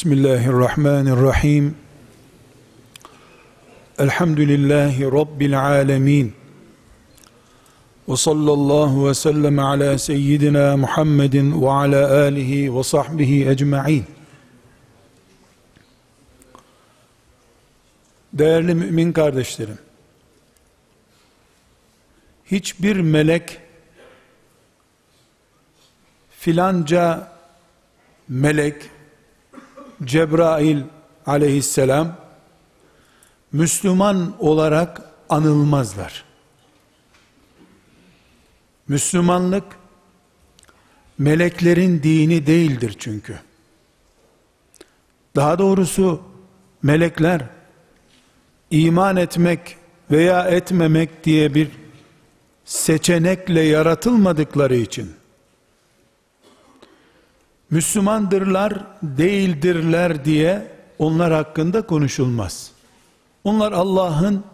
Bismillahirrahmanirrahim. Elhamdülillahi Rabbil alemin. Ve sallallahu ve sellem ala seyyidina Muhammedin ve ala alihi ve sahbihi ecma'in. Değerli mümin kardeşlerim, hiçbir melek filanca melek Cebrail aleyhisselam Müslüman olarak anılmazlar. Müslümanlık meleklerin dini değildir çünkü. Daha doğrusu melekler iman etmek veya etmemek diye bir seçenekle yaratılmadıkları için Müslümandırlar, değildirler diye onlar hakkında konuşulmaz. Onlar Allah'ın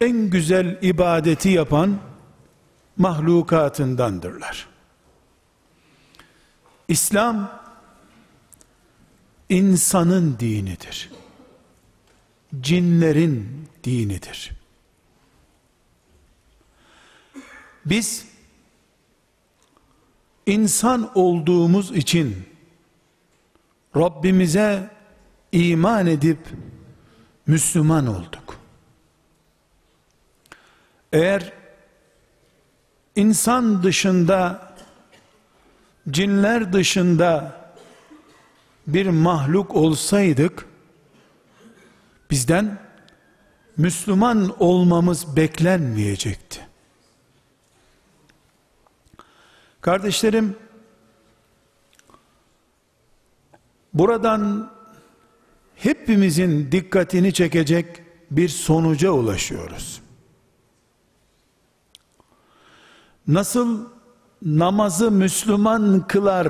en güzel ibadeti yapan mahlukatındandırlar. İslam insanın dinidir. Cinlerin dinidir. Biz insan olduğumuz için Rabbimize iman edip Müslüman olduk. Eğer insan dışında cinler dışında bir mahluk olsaydık bizden Müslüman olmamız beklenmeyecekti. Kardeşlerim, buradan hepimizin dikkatini çekecek bir sonuca ulaşıyoruz. Nasıl namazı Müslüman kılar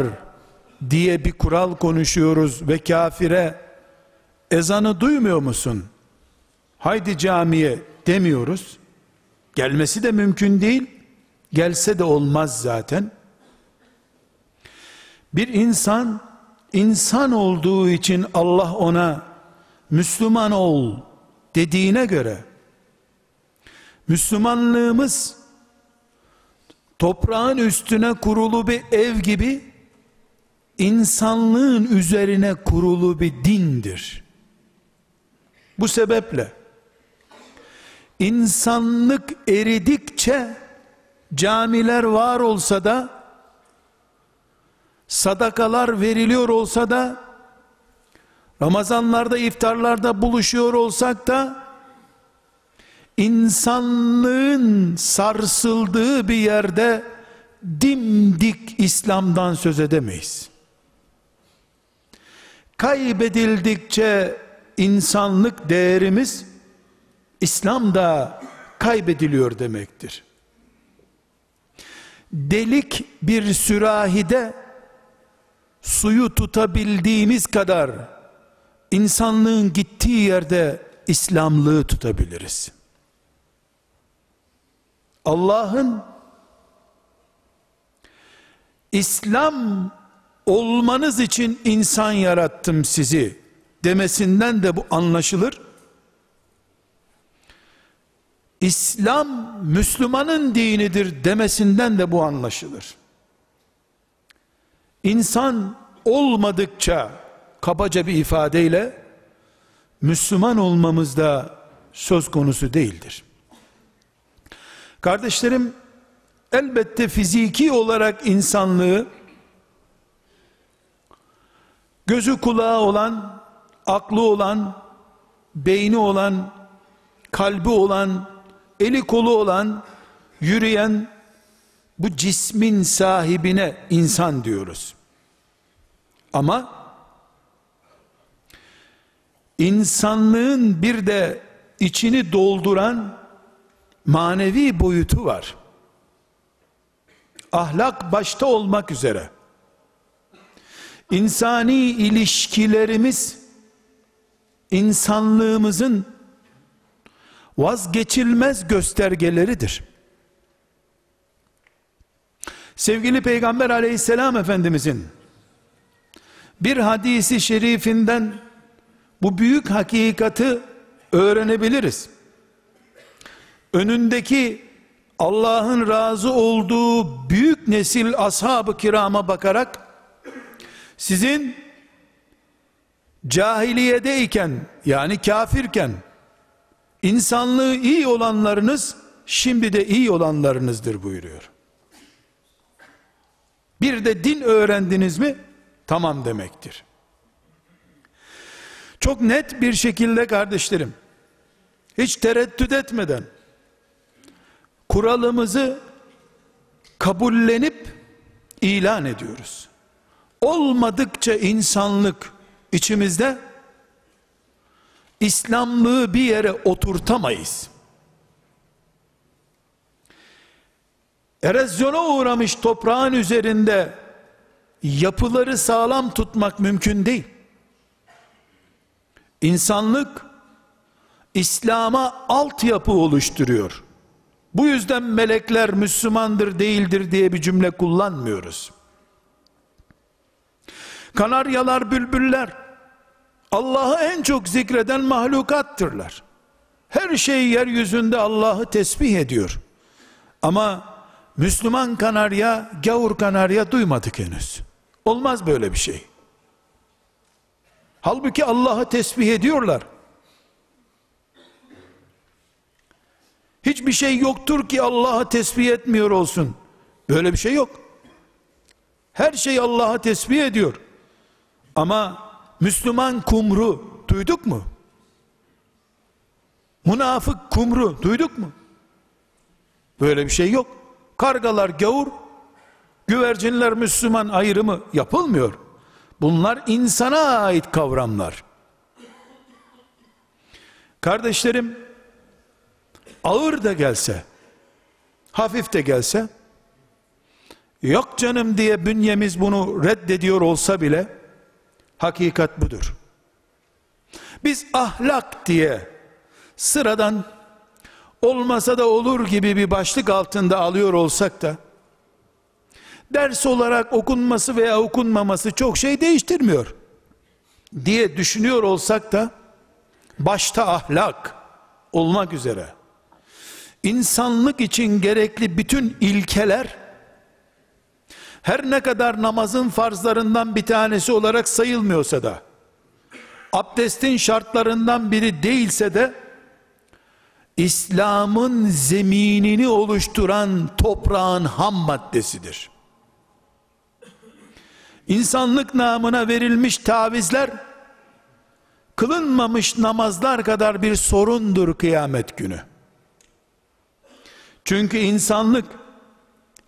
diye bir kural konuşuyoruz ve kafire ezanı duymuyor musun? Haydi camiye demiyoruz. Gelmesi de mümkün değil. Gelse de olmaz zaten. Bir insan insan olduğu için Allah ona Müslüman ol dediğine göre Müslümanlığımız toprağın üstüne kurulu bir ev gibi insanlığın üzerine kurulu bir dindir. Bu sebeple insanlık eridikçe camiler var olsa da sadakalar veriliyor olsa da Ramazanlarda iftarlarda buluşuyor olsak da insanlığın sarsıldığı bir yerde dimdik İslam'dan söz edemeyiz. Kaybedildikçe insanlık değerimiz İslam da kaybediliyor demektir. Delik bir sürahide suyu tutabildiğimiz kadar insanlığın gittiği yerde İslamlığı tutabiliriz. Allah'ın İslam olmanız için insan yarattım sizi demesinden de bu anlaşılır. İslam Müslümanın dinidir demesinden de bu anlaşılır. İnsan olmadıkça kabaca bir ifadeyle Müslüman olmamız da söz konusu değildir. Kardeşlerim elbette fiziki olarak insanlığı gözü kulağı olan, aklı olan, beyni olan, kalbi olan, eli kolu olan, yürüyen bu cismin sahibine insan diyoruz. Ama insanlığın bir de içini dolduran manevi boyutu var. Ahlak başta olmak üzere. İnsani ilişkilerimiz insanlığımızın vazgeçilmez göstergeleridir. Sevgili Peygamber aleyhisselam efendimizin bir hadisi şerifinden bu büyük hakikati öğrenebiliriz. Önündeki Allah'ın razı olduğu büyük nesil ashab-ı kirama bakarak sizin cahiliyedeyken yani kafirken insanlığı iyi olanlarınız şimdi de iyi olanlarınızdır buyuruyor. Bir de din öğrendiniz mi tamam demektir. Çok net bir şekilde kardeşlerim hiç tereddüt etmeden kuralımızı kabullenip ilan ediyoruz. Olmadıkça insanlık içimizde İslamlığı bir yere oturtamayız. Erozyona uğramış toprağın üzerinde yapıları sağlam tutmak mümkün değil. İnsanlık İslam'a altyapı oluşturuyor. Bu yüzden melekler Müslümandır değildir diye bir cümle kullanmıyoruz. Kanaryalar, bülbüller Allah'ı en çok zikreden mahlukattırlar. Her şey yeryüzünde Allah'ı tesbih ediyor. Ama Müslüman kanarya, gavur kanarya duymadık henüz. Olmaz böyle bir şey. Halbuki Allah'ı tesbih ediyorlar. Hiçbir şey yoktur ki Allah'ı tesbih etmiyor olsun. Böyle bir şey yok. Her şey Allah'ı tesbih ediyor. Ama Müslüman kumru duyduk mu? Münafık kumru duyduk mu? Böyle bir şey yok. Kargalar gavur, güvercinler Müslüman ayrımı yapılmıyor. Bunlar insana ait kavramlar. Kardeşlerim, ağır da gelse, hafif de gelse, yok canım diye bünyemiz bunu reddediyor olsa bile, hakikat budur. Biz ahlak diye sıradan olmasa da olur gibi bir başlık altında alıyor olsak da ders olarak okunması veya okunmaması çok şey değiştirmiyor diye düşünüyor olsak da başta ahlak olmak üzere insanlık için gerekli bütün ilkeler her ne kadar namazın farzlarından bir tanesi olarak sayılmıyorsa da abdestin şartlarından biri değilse de İslam'ın zeminini oluşturan toprağın ham maddesidir. İnsanlık namına verilmiş tavizler kılınmamış namazlar kadar bir sorundur kıyamet günü. Çünkü insanlık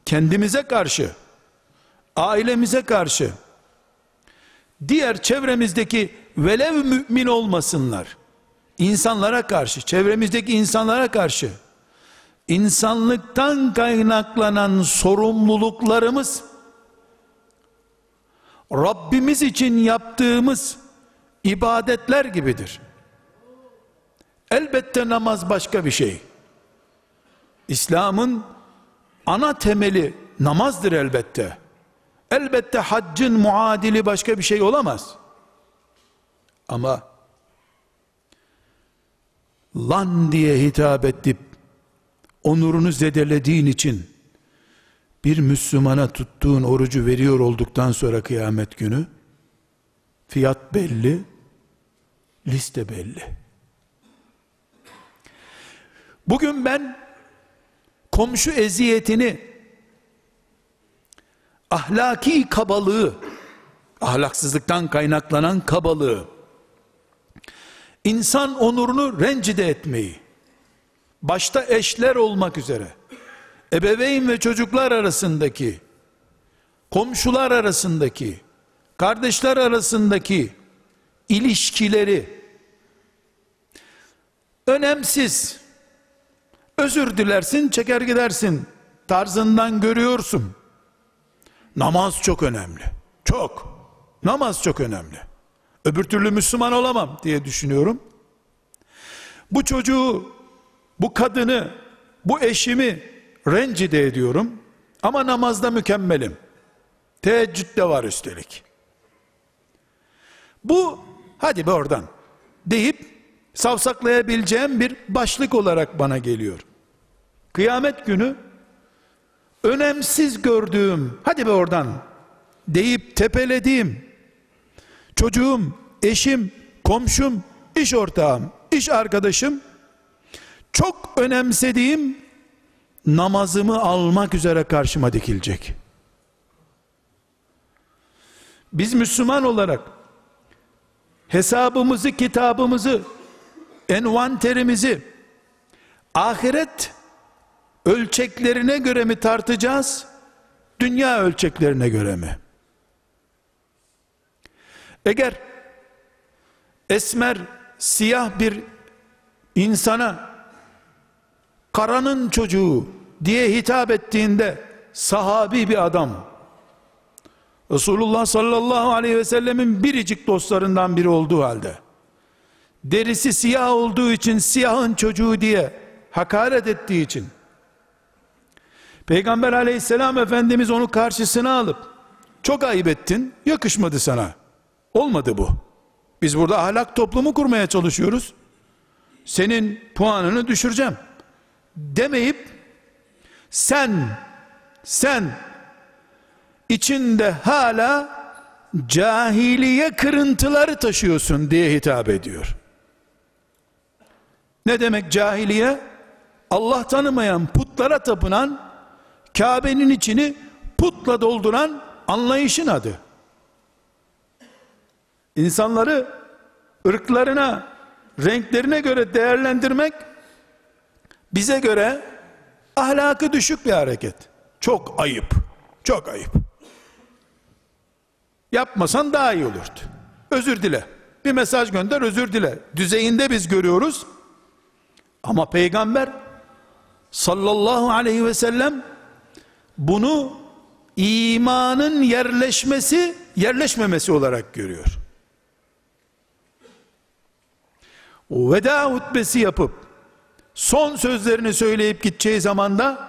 kendimize karşı ailemize karşı diğer çevremizdeki velev mümin olmasınlar insanlara karşı çevremizdeki insanlara karşı insanlıktan kaynaklanan sorumluluklarımız Rabbimiz için yaptığımız ibadetler gibidir. Elbette namaz başka bir şey. İslam'ın ana temeli namazdır elbette. Elbette haccın muadili başka bir şey olamaz. Ama lan diye hitap edip onurunu zedelediğin için bir Müslümana tuttuğun orucu veriyor olduktan sonra kıyamet günü fiyat belli, liste belli. Bugün ben komşu eziyetini ahlaki kabalığı, ahlaksızlıktan kaynaklanan kabalığı, insan onurunu rencide etmeyi, başta eşler olmak üzere, ebeveyn ve çocuklar arasındaki, komşular arasındaki, kardeşler arasındaki ilişkileri önemsiz, özür dilersin, çeker gidersin tarzından görüyorsun. Namaz çok önemli. Çok. Namaz çok önemli. Öbür türlü Müslüman olamam diye düşünüyorum. Bu çocuğu, bu kadını, bu eşimi rencide ediyorum. Ama namazda mükemmelim. Teheccüd de var üstelik. Bu hadi be oradan deyip savsaklayabileceğim bir başlık olarak bana geliyor. Kıyamet günü önemsiz gördüğüm hadi be oradan deyip tepelediğim çocuğum, eşim, komşum, iş ortağım, iş arkadaşım çok önemsediğim namazımı almak üzere karşıma dikilecek. Biz Müslüman olarak hesabımızı, kitabımızı, envanterimizi ahiret ölçeklerine göre mi tartacağız? Dünya ölçeklerine göre mi? Eğer esmer, siyah bir insana karanın çocuğu diye hitap ettiğinde sahabi bir adam Resulullah sallallahu aleyhi ve sellemin biricik dostlarından biri olduğu halde derisi siyah olduğu için siyahın çocuğu diye hakaret ettiği için Peygamber aleyhisselam efendimiz onu karşısına alıp çok ayıp ettin yakışmadı sana. Olmadı bu. Biz burada ahlak toplumu kurmaya çalışıyoruz. Senin puanını düşüreceğim. demeyip sen sen içinde hala cahiliye kırıntıları taşıyorsun diye hitap ediyor. Ne demek cahiliye? Allah tanımayan, putlara tapınan, Kabe'nin içini putla dolduran anlayışın adı. İnsanları ırklarına, renklerine göre değerlendirmek bize göre ahlakı düşük bir hareket. Çok ayıp. Çok ayıp. Yapmasan daha iyi olurdu. Özür dile. Bir mesaj gönder özür dile. Düzeyinde biz görüyoruz. Ama peygamber sallallahu aleyhi ve sellem bunu imanın yerleşmesi, yerleşmemesi olarak görüyor. Veda hutbesi yapıp son sözlerini söyleyip gideceği zamanda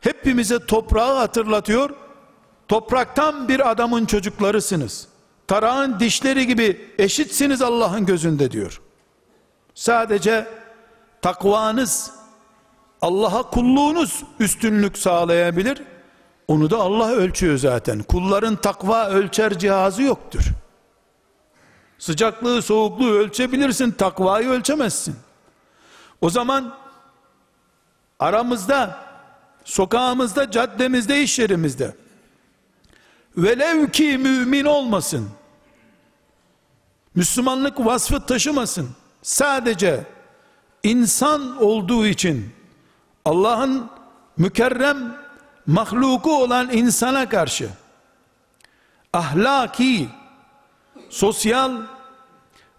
hepimize toprağı hatırlatıyor. Topraktan bir adamın çocuklarısınız. Tarağın dişleri gibi eşitsiniz Allah'ın gözünde diyor. Sadece takvanız, Allah'a kulluğunuz üstünlük sağlayabilir. Onu da Allah ölçüyor zaten. Kulların takva ölçer cihazı yoktur. Sıcaklığı, soğukluğu ölçebilirsin, takvayı ölçemezsin. O zaman aramızda, sokağımızda, caddemizde, iş yerimizde. Velev ki mümin olmasın, Müslümanlık vasfı taşımasın, sadece insan olduğu için Allah'ın mükerrem mahluku olan insana karşı ahlaki, sosyal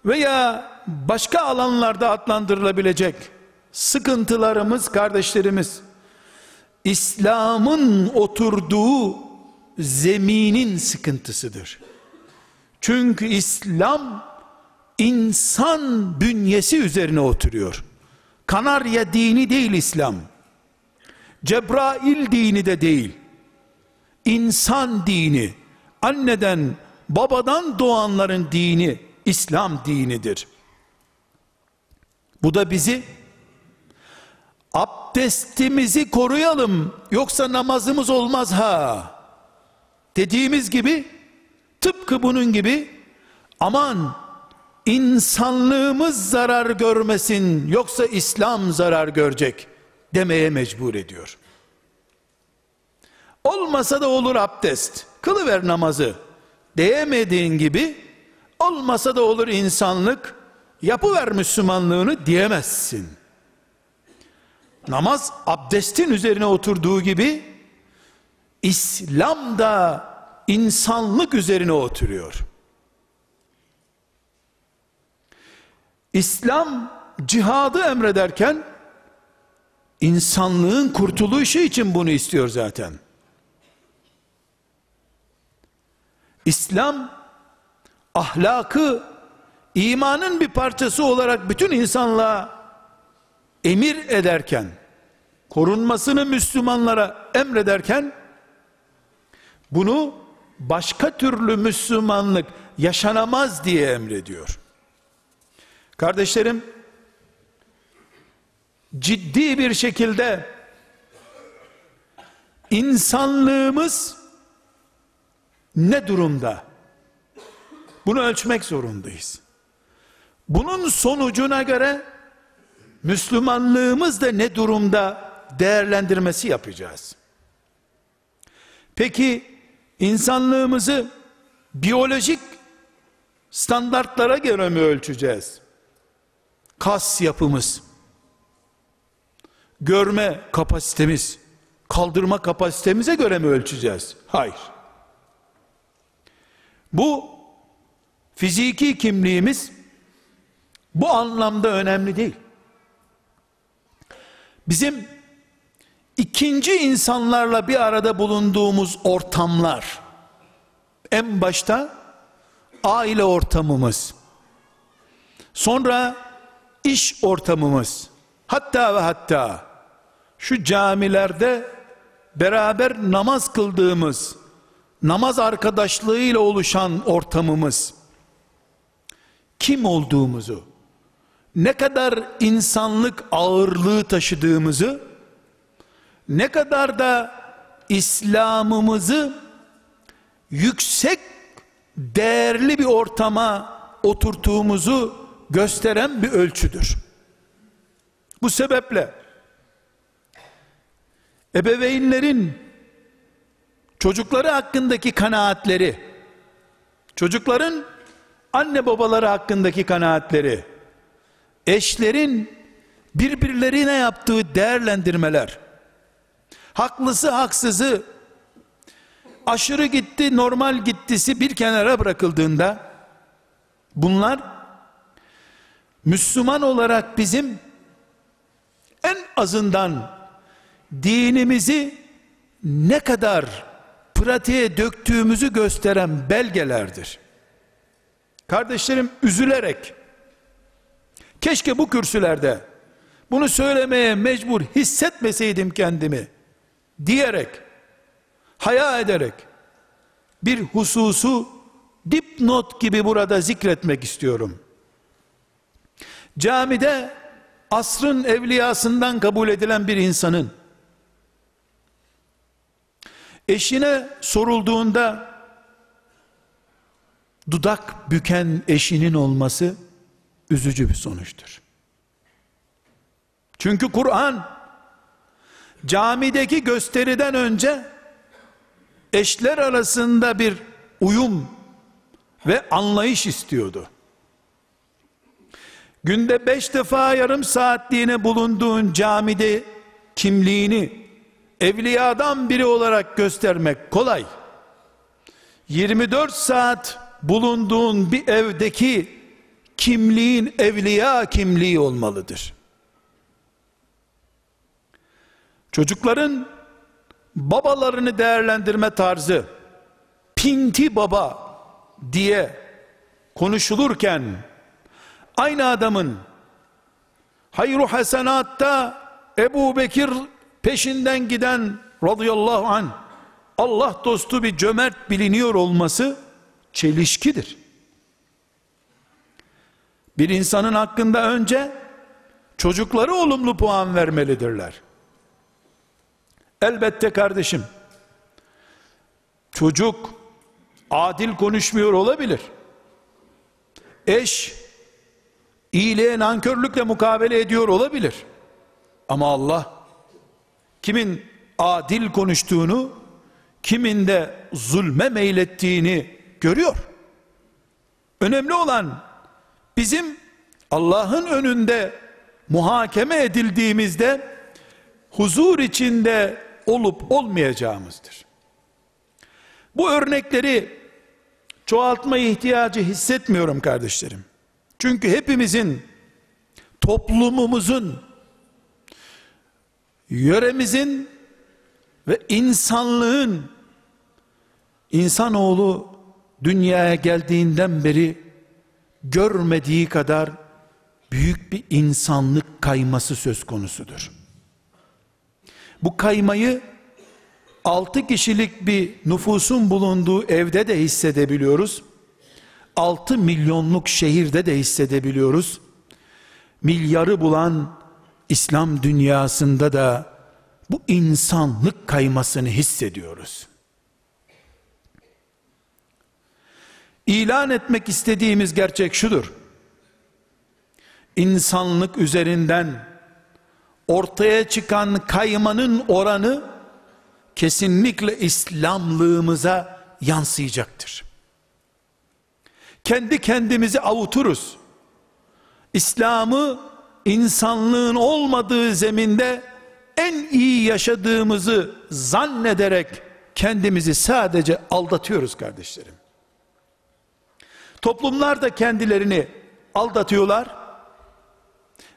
veya başka alanlarda adlandırılabilecek sıkıntılarımız kardeşlerimiz İslam'ın oturduğu zeminin sıkıntısıdır. Çünkü İslam insan bünyesi üzerine oturuyor. Kanarya dini değil İslam. Cebrail dini de değil. İnsan dini, anneden, babadan doğanların dini İslam dinidir. Bu da bizi abdestimizi koruyalım yoksa namazımız olmaz ha dediğimiz gibi tıpkı bunun gibi aman insanlığımız zarar görmesin yoksa İslam zarar görecek demeye mecbur ediyor. Olmasa da olur abdest. Kılıver namazı. Diyemediğin gibi olmasa da olur insanlık. Yapıver Müslümanlığını diyemezsin. Namaz abdestin üzerine oturduğu gibi İslam da insanlık üzerine oturuyor. İslam cihadı emrederken insanlığın kurtuluşu için bunu istiyor zaten. İslam ahlakı imanın bir parçası olarak bütün insanlığa emir ederken korunmasını Müslümanlara emrederken bunu başka türlü Müslümanlık yaşanamaz diye emrediyor. Kardeşlerim, ciddi bir şekilde insanlığımız ne durumda? Bunu ölçmek zorundayız. Bunun sonucuna göre Müslümanlığımız da ne durumda değerlendirmesi yapacağız. Peki insanlığımızı biyolojik standartlara göre mi ölçeceğiz? Kas yapımız, görme kapasitemiz, kaldırma kapasitemize göre mi ölçeceğiz? Hayır. Bu fiziki kimliğimiz bu anlamda önemli değil. Bizim ikinci insanlarla bir arada bulunduğumuz ortamlar en başta aile ortamımız sonra iş ortamımız hatta ve hatta şu camilerde beraber namaz kıldığımız namaz arkadaşlığıyla oluşan ortamımız kim olduğumuzu ne kadar insanlık ağırlığı taşıdığımızı ne kadar da İslam'ımızı yüksek değerli bir ortama oturttuğumuzu gösteren bir ölçüdür. Bu sebeple ebeveynlerin çocukları hakkındaki kanaatleri, çocukların anne babaları hakkındaki kanaatleri, eşlerin birbirlerine yaptığı değerlendirmeler, haklısı haksızı, aşırı gitti normal gittisi bir kenara bırakıldığında, bunlar Müslüman olarak bizim en azından dinimizi ne kadar pratiğe döktüğümüzü gösteren belgelerdir. Kardeşlerim üzülerek keşke bu kürsülerde bunu söylemeye mecbur hissetmeseydim kendimi diyerek haya ederek bir hususu dipnot gibi burada zikretmek istiyorum. Camide asrın evliyasından kabul edilen bir insanın eşine sorulduğunda dudak büken eşinin olması üzücü bir sonuçtur. Çünkü Kur'an camideki gösteriden önce eşler arasında bir uyum ve anlayış istiyordu. Günde beş defa yarım saatliğine bulunduğun camide kimliğini evliyadan biri olarak göstermek kolay. 24 saat bulunduğun bir evdeki kimliğin evliya kimliği olmalıdır. Çocukların babalarını değerlendirme tarzı pinti baba diye konuşulurken aynı adamın hayru hasenatta Ebu Bekir peşinden giden radıyallahu an Allah dostu bir cömert biliniyor olması çelişkidir. Bir insanın hakkında önce çocukları olumlu puan vermelidirler. Elbette kardeşim, çocuk adil konuşmuyor olabilir. Eş iyiliğe nankörlükle mukabele ediyor olabilir. Ama Allah kimin adil konuştuğunu, kimin de zulme meylettiğini görüyor. Önemli olan bizim Allah'ın önünde muhakeme edildiğimizde huzur içinde olup olmayacağımızdır. Bu örnekleri çoğaltma ihtiyacı hissetmiyorum kardeşlerim. Çünkü hepimizin toplumumuzun yöremizin ve insanlığın insanoğlu dünyaya geldiğinden beri görmediği kadar büyük bir insanlık kayması söz konusudur. Bu kaymayı altı kişilik bir nüfusun bulunduğu evde de hissedebiliyoruz. 6 milyonluk şehirde de hissedebiliyoruz. Milyarı bulan İslam dünyasında da bu insanlık kaymasını hissediyoruz. İlan etmek istediğimiz gerçek şudur. İnsanlık üzerinden ortaya çıkan kaymanın oranı kesinlikle İslamlığımıza yansıyacaktır. Kendi kendimizi avuturuz. İslam'ı insanlığın olmadığı zeminde en iyi yaşadığımızı zannederek kendimizi sadece aldatıyoruz kardeşlerim. Toplumlar da kendilerini aldatıyorlar.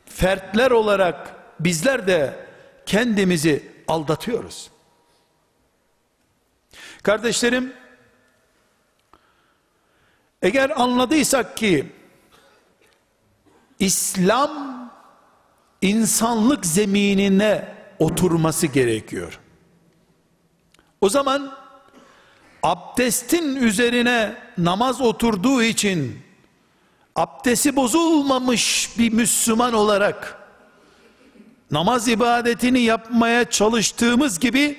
Fertler olarak bizler de kendimizi aldatıyoruz. Kardeşlerim, eğer anladıysak ki İslam insanlık zeminine oturması gerekiyor. O zaman abdestin üzerine namaz oturduğu için abdesti bozulmamış bir Müslüman olarak namaz ibadetini yapmaya çalıştığımız gibi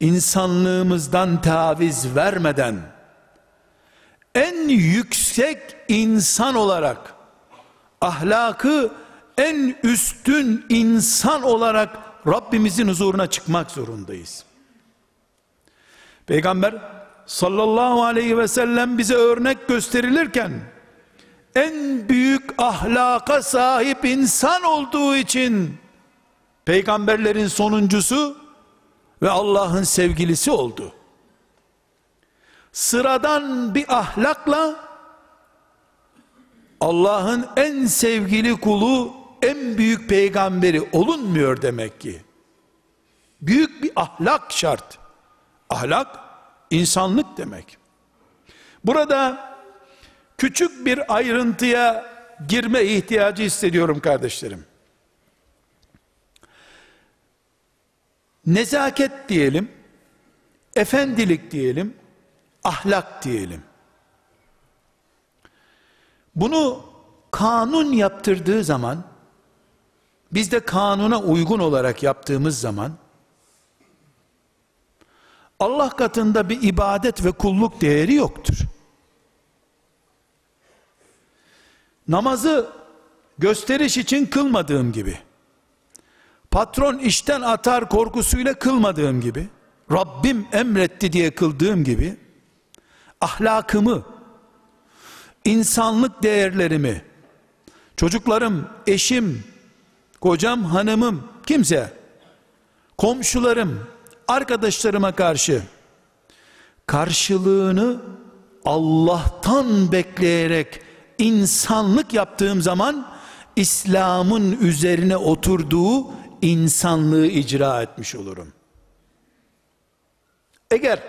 insanlığımızdan taviz vermeden en yüksek insan olarak ahlakı en üstün insan olarak Rabbimizin huzuruna çıkmak zorundayız. Peygamber sallallahu aleyhi ve sellem bize örnek gösterilirken en büyük ahlaka sahip insan olduğu için peygamberlerin sonuncusu ve Allah'ın sevgilisi oldu. Sıradan bir ahlakla Allah'ın en sevgili kulu, en büyük peygamberi olunmuyor demek ki. Büyük bir ahlak şart. Ahlak insanlık demek. Burada küçük bir ayrıntıya girme ihtiyacı hissediyorum kardeşlerim. Nezaket diyelim, efendilik diyelim, ahlak diyelim. Bunu kanun yaptırdığı zaman, biz de kanuna uygun olarak yaptığımız zaman, Allah katında bir ibadet ve kulluk değeri yoktur. Namazı gösteriş için kılmadığım gibi, patron işten atar korkusuyla kılmadığım gibi, Rabbim emretti diye kıldığım gibi, ahlakımı, insanlık değerlerimi, çocuklarım, eşim, kocam, hanımım, kimse, komşularım, arkadaşlarıma karşı karşılığını Allah'tan bekleyerek insanlık yaptığım zaman İslam'ın üzerine oturduğu insanlığı icra etmiş olurum. Eğer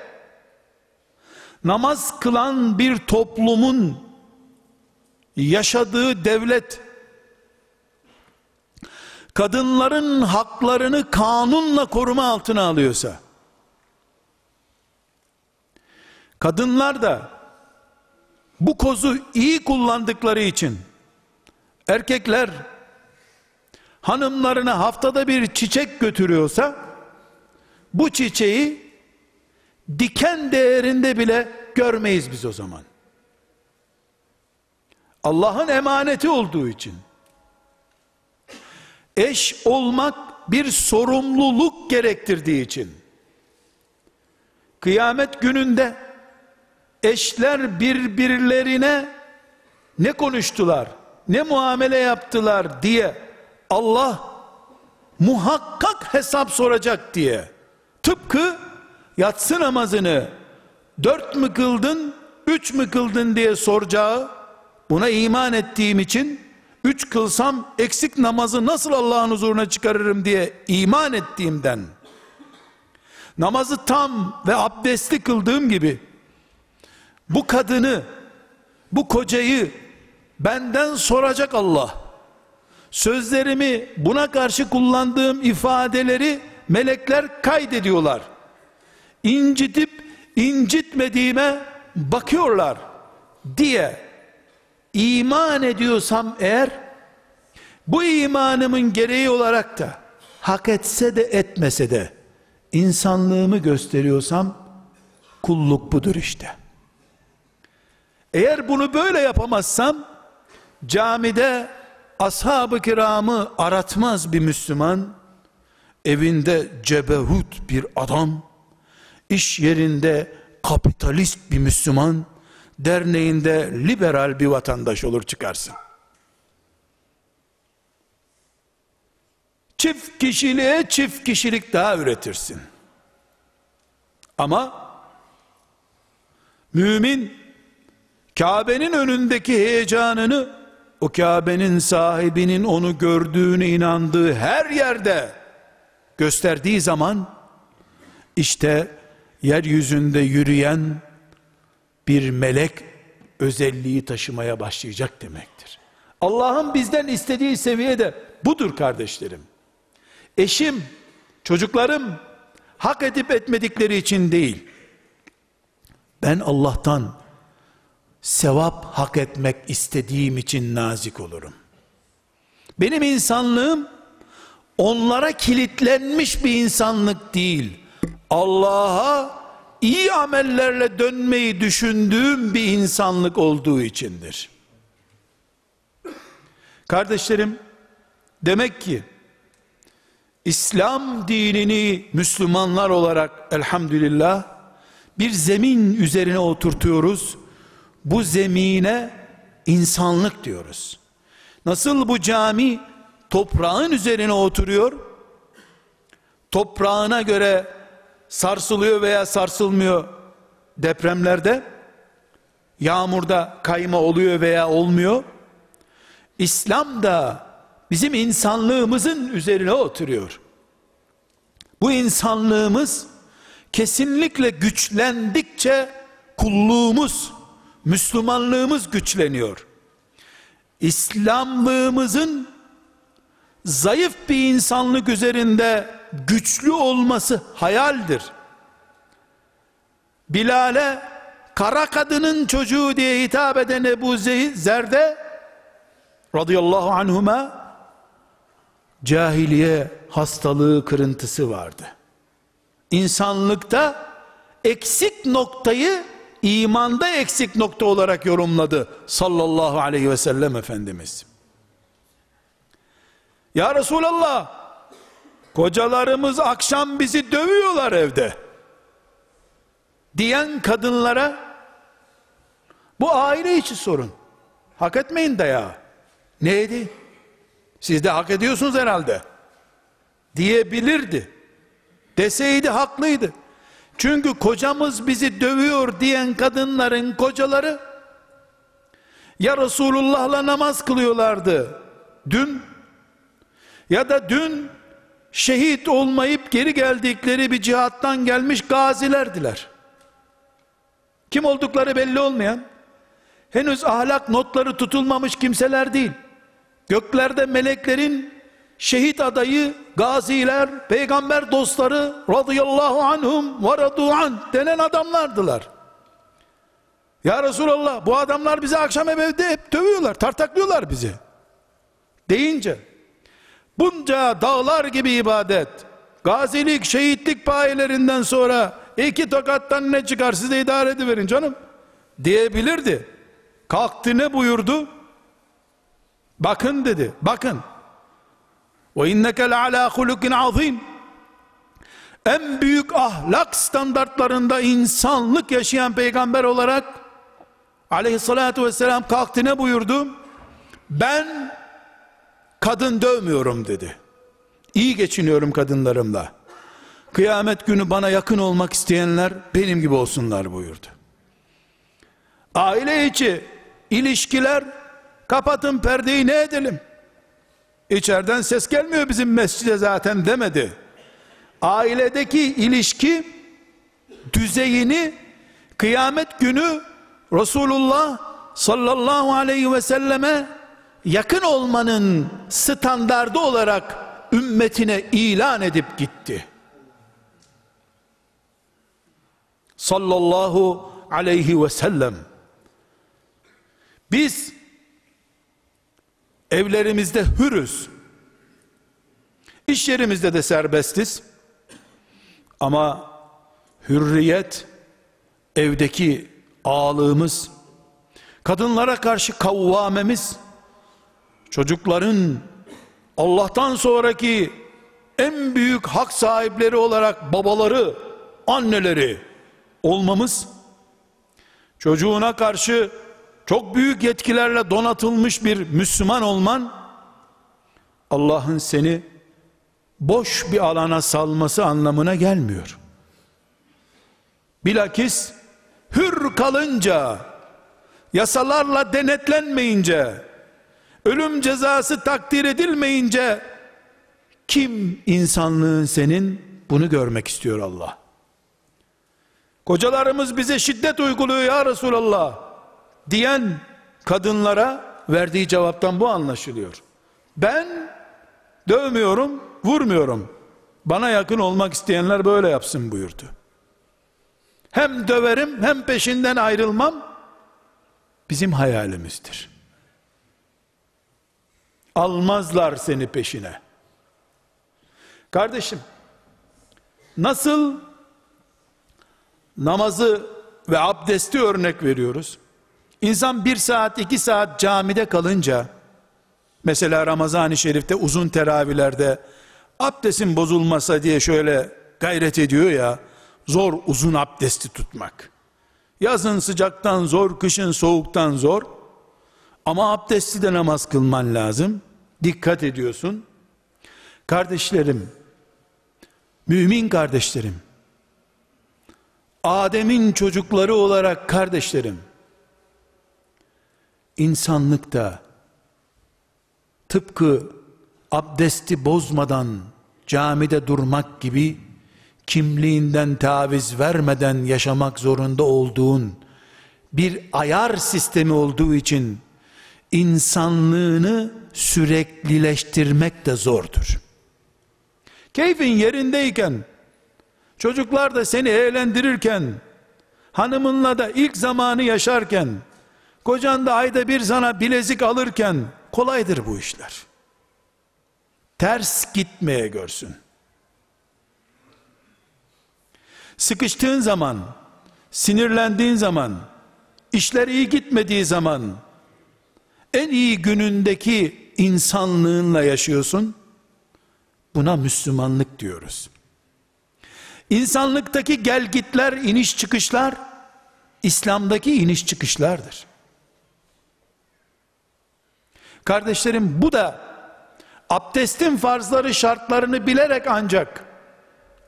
namaz kılan bir toplumun yaşadığı devlet kadınların haklarını kanunla koruma altına alıyorsa kadınlar da bu kozu iyi kullandıkları için erkekler hanımlarına haftada bir çiçek götürüyorsa bu çiçeği diken değerinde bile görmeyiz biz o zaman. Allah'ın emaneti olduğu için eş olmak bir sorumluluk gerektirdiği için. Kıyamet gününde eşler birbirlerine ne konuştular ne muamele yaptılar diye Allah muhakkak hesap soracak diye. Tıpkı yatsı namazını dört mü kıldın üç mü kıldın diye soracağı buna iman ettiğim için üç kılsam eksik namazı nasıl Allah'ın huzuruna çıkarırım diye iman ettiğimden namazı tam ve abdestli kıldığım gibi bu kadını bu kocayı benden soracak Allah. Sözlerimi buna karşı kullandığım ifadeleri melekler kaydediyorlar. İncitip incitmediğime bakıyorlar diye iman ediyorsam eğer bu imanımın gereği olarak da hak etse de etmese de insanlığımı gösteriyorsam kulluk budur işte. Eğer bunu böyle yapamazsam camide ashab-ı kiramı aratmaz bir Müslüman evinde cebehut bir adam iş yerinde kapitalist bir Müslüman derneğinde liberal bir vatandaş olur çıkarsın. Çift kişiliğe çift kişilik daha üretirsin. Ama mümin Kabe'nin önündeki heyecanını o Kabe'nin sahibinin onu gördüğüne inandığı her yerde gösterdiği zaman işte yeryüzünde yürüyen bir melek özelliği taşımaya başlayacak demektir. Allah'ın bizden istediği seviyede budur kardeşlerim. Eşim, çocuklarım hak edip etmedikleri için değil. Ben Allah'tan sevap hak etmek istediğim için nazik olurum. Benim insanlığım onlara kilitlenmiş bir insanlık değil. Allah'a iyi amellerle dönmeyi düşündüğüm bir insanlık olduğu içindir. Kardeşlerim, demek ki İslam dinini Müslümanlar olarak elhamdülillah bir zemin üzerine oturtuyoruz. Bu zemine insanlık diyoruz. Nasıl bu cami toprağın üzerine oturuyor? Toprağına göre sarsılıyor veya sarsılmıyor depremlerde. Yağmurda kayma oluyor veya olmuyor. İslam da bizim insanlığımızın üzerine oturuyor. Bu insanlığımız kesinlikle güçlendikçe kulluğumuz, Müslümanlığımız güçleniyor. İslamlığımızın zayıf bir insanlık üzerinde güçlü olması hayaldir. Bilal'e kara kadının çocuğu diye hitap eden Ebu Zer'de radıyallahu anhuma cahiliye hastalığı kırıntısı vardı. İnsanlıkta eksik noktayı imanda eksik nokta olarak yorumladı sallallahu aleyhi ve sellem Efendimiz. Ya Resulallah kocalarımız akşam bizi dövüyorlar evde diyen kadınlara bu aile içi sorun. Hak etmeyin dayağı. Neydi? Siz de hak ediyorsunuz herhalde. Diyebilirdi. Deseydi haklıydı. Çünkü kocamız bizi dövüyor diyen kadınların kocaları ya Resulullah'la namaz kılıyorlardı dün ya da dün şehit olmayıp geri geldikleri bir cihattan gelmiş gazilerdiler. Kim oldukları belli olmayan, henüz ahlak notları tutulmamış kimseler değil. Göklerde meleklerin şehit adayı, gaziler, peygamber dostları radıyallahu anhum ve radu an denen adamlardılar. Ya Resulallah bu adamlar bizi akşam evde hep dövüyorlar, tartaklıyorlar bizi. Deyince bunca dağlar gibi ibadet, gazilik, şehitlik payelerinden sonra iki tokattan ne çıkar size idare ediverin canım diyebilirdi. Kalktı ne buyurdu? Bakın dedi. Bakın. Ve inneke ala hulukin azim. En büyük ahlak standartlarında insanlık yaşayan peygamber olarak aleyhissalatu vesselam kalktı ne buyurdu? Ben kadın dövmüyorum dedi. İyi geçiniyorum kadınlarımla. Kıyamet günü bana yakın olmak isteyenler benim gibi olsunlar buyurdu. Aile içi ilişkiler Kapatın perdeyi ne edelim? İçeriden ses gelmiyor bizim mescide zaten demedi. Ailedeki ilişki düzeyini kıyamet günü Resulullah sallallahu aleyhi ve selleme yakın olmanın standardı olarak ümmetine ilan edip gitti. Sallallahu aleyhi ve sellem biz evlerimizde hürüz. İş yerimizde de serbestiz. Ama hürriyet evdeki ağlığımız, kadınlara karşı kavvamemiz, çocukların Allah'tan sonraki en büyük hak sahipleri olarak babaları, anneleri olmamız, çocuğuna karşı çok büyük yetkilerle donatılmış bir Müslüman olman, Allah'ın seni boş bir alana salması anlamına gelmiyor. Bilakis hür kalınca, yasalarla denetlenmeyince, ölüm cezası takdir edilmeyince, kim insanlığın senin bunu görmek istiyor Allah. Kocalarımız bize şiddet uyguluyor ya Resulallah diyen kadınlara verdiği cevaptan bu anlaşılıyor. Ben dövmüyorum, vurmuyorum. Bana yakın olmak isteyenler böyle yapsın buyurdu. Hem döverim hem peşinden ayrılmam bizim hayalimizdir. Almazlar seni peşine. Kardeşim, nasıl namazı ve abdesti örnek veriyoruz? İnsan bir saat iki saat camide kalınca mesela Ramazan-ı Şerif'te uzun teravihlerde abdestin bozulmasa diye şöyle gayret ediyor ya zor uzun abdesti tutmak. Yazın sıcaktan zor, kışın soğuktan zor. Ama abdestli de namaz kılman lazım. Dikkat ediyorsun. Kardeşlerim, mümin kardeşlerim, Adem'in çocukları olarak kardeşlerim, insanlıkta tıpkı abdesti bozmadan camide durmak gibi kimliğinden taviz vermeden yaşamak zorunda olduğun bir ayar sistemi olduğu için insanlığını süreklileştirmek de zordur. Keyfin yerindeyken, çocuklar da seni eğlendirirken, hanımınla da ilk zamanı yaşarken, kocan da ayda bir sana bilezik alırken, kolaydır bu işler. Ters gitmeye görsün. Sıkıştığın zaman, sinirlendiğin zaman, işler iyi gitmediği zaman, en iyi günündeki insanlığınla yaşıyorsun. Buna Müslümanlık diyoruz. İnsanlıktaki gelgitler, iniş çıkışlar, İslam'daki iniş çıkışlardır. Kardeşlerim bu da abdestin farzları şartlarını bilerek ancak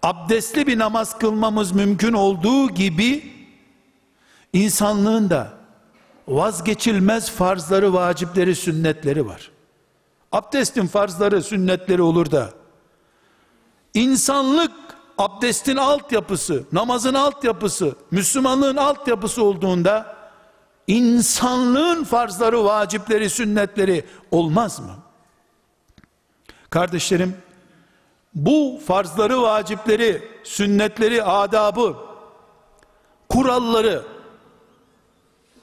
abdestli bir namaz kılmamız mümkün olduğu gibi insanlığın da vazgeçilmez farzları, vacipleri, sünnetleri var. Abdestin farzları, sünnetleri olur da insanlık abdestin altyapısı, namazın altyapısı, Müslümanlığın altyapısı olduğunda insanlığın farzları, vacipleri, sünnetleri olmaz mı? Kardeşlerim, bu farzları, vacipleri, sünnetleri, adabı, kuralları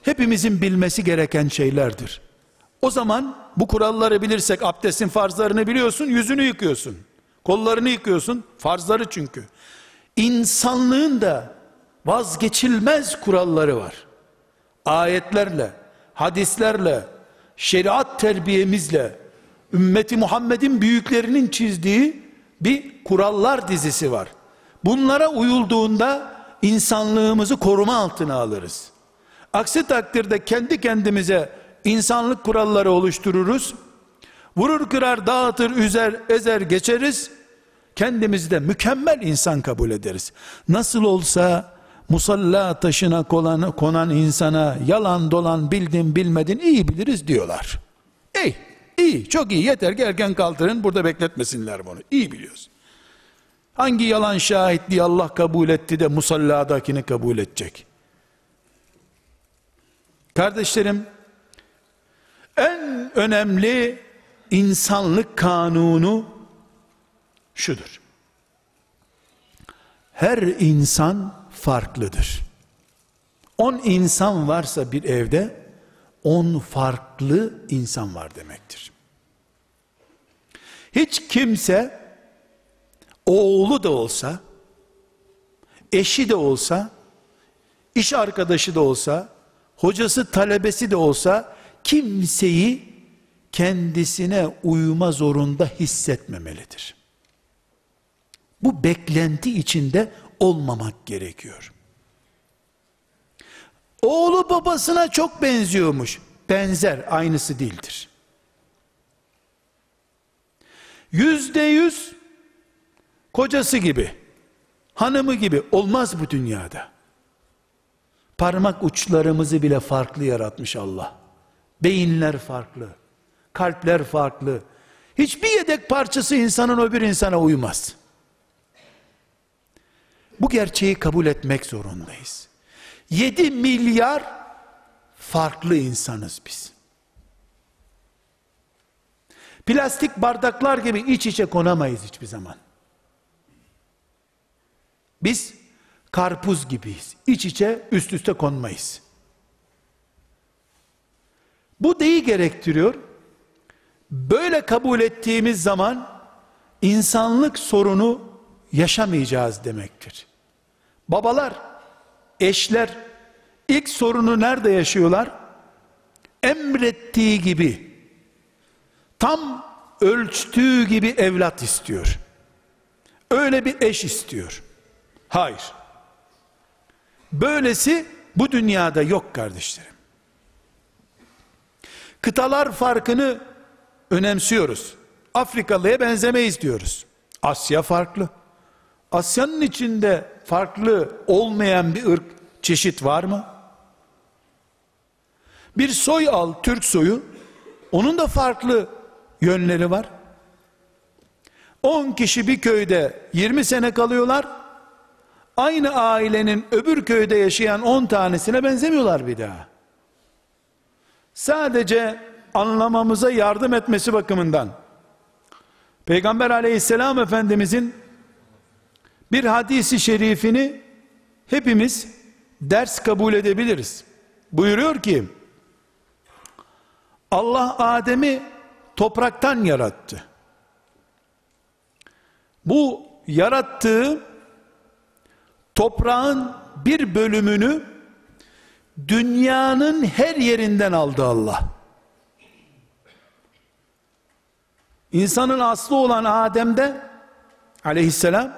hepimizin bilmesi gereken şeylerdir. O zaman bu kuralları bilirsek abdestin farzlarını biliyorsun, yüzünü yıkıyorsun. Kollarını yıkıyorsun, farzları çünkü. İnsanlığın da vazgeçilmez kuralları var. Ayetlerle, hadislerle, şeriat terbiyemizle, ümmeti Muhammed'in büyüklerinin çizdiği bir kurallar dizisi var. Bunlara uyulduğunda insanlığımızı koruma altına alırız. Aksi takdirde kendi kendimize insanlık kuralları oluştururuz. Vurur kırar dağıtır üzer ezer geçeriz. Kendimizi de mükemmel insan kabul ederiz. Nasıl olsa musalla taşına konan, konan insana yalan dolan bildin bilmedin iyi biliriz diyorlar. İyi İyi, çok iyi. Yeter ki erken kaldırın, burada bekletmesinler bunu. İyi biliyoruz. Hangi yalan şahitliği Allah kabul etti de musalladakini kabul edecek? Kardeşlerim, en önemli insanlık kanunu şudur. Her insan farklıdır. 10 insan varsa bir evde 10 farklı insan var demektir. Hiç kimse oğlu da olsa, eşi de olsa, iş arkadaşı da olsa, hocası talebesi de olsa kimseyi kendisine uyuma zorunda hissetmemelidir. Bu beklenti içinde olmamak gerekiyor. Oğlu babasına çok benziyormuş. Benzer, aynısı değildir. Yüzde yüz kocası gibi, hanımı gibi olmaz bu dünyada. Parmak uçlarımızı bile farklı yaratmış Allah. Beyinler farklı, kalpler farklı. Hiçbir yedek parçası insanın öbür insana uymaz. Bu gerçeği kabul etmek zorundayız. 7 milyar farklı insanız biz. Plastik bardaklar gibi iç içe konamayız hiçbir zaman. Biz karpuz gibiyiz. İç içe üst üste konmayız. Bu deyi gerektiriyor. Böyle kabul ettiğimiz zaman insanlık sorunu yaşamayacağız demektir. Babalar, eşler ilk sorunu nerede yaşıyorlar? Emrettiği gibi tam ölçtüğü gibi evlat istiyor. Öyle bir eş istiyor. Hayır. Böylesi bu dünyada yok kardeşlerim. Kıtalar farkını önemsiyoruz. Afrikalıya benzemeyiz diyoruz. Asya farklı. Asya'nın içinde farklı olmayan bir ırk çeşit var mı? Bir soy al, Türk soyu, onun da farklı yönleri var. 10 kişi bir köyde 20 sene kalıyorlar. Aynı ailenin öbür köyde yaşayan 10 tanesine benzemiyorlar bir daha. Sadece anlamamıza yardım etmesi bakımından Peygamber aleyhisselam efendimizin bir hadisi şerifini hepimiz ders kabul edebiliriz. Buyuruyor ki Allah Adem'i topraktan yarattı. Bu yarattığı toprağın bir bölümünü dünyanın her yerinden aldı Allah. İnsanın aslı olan Adem'de aleyhisselam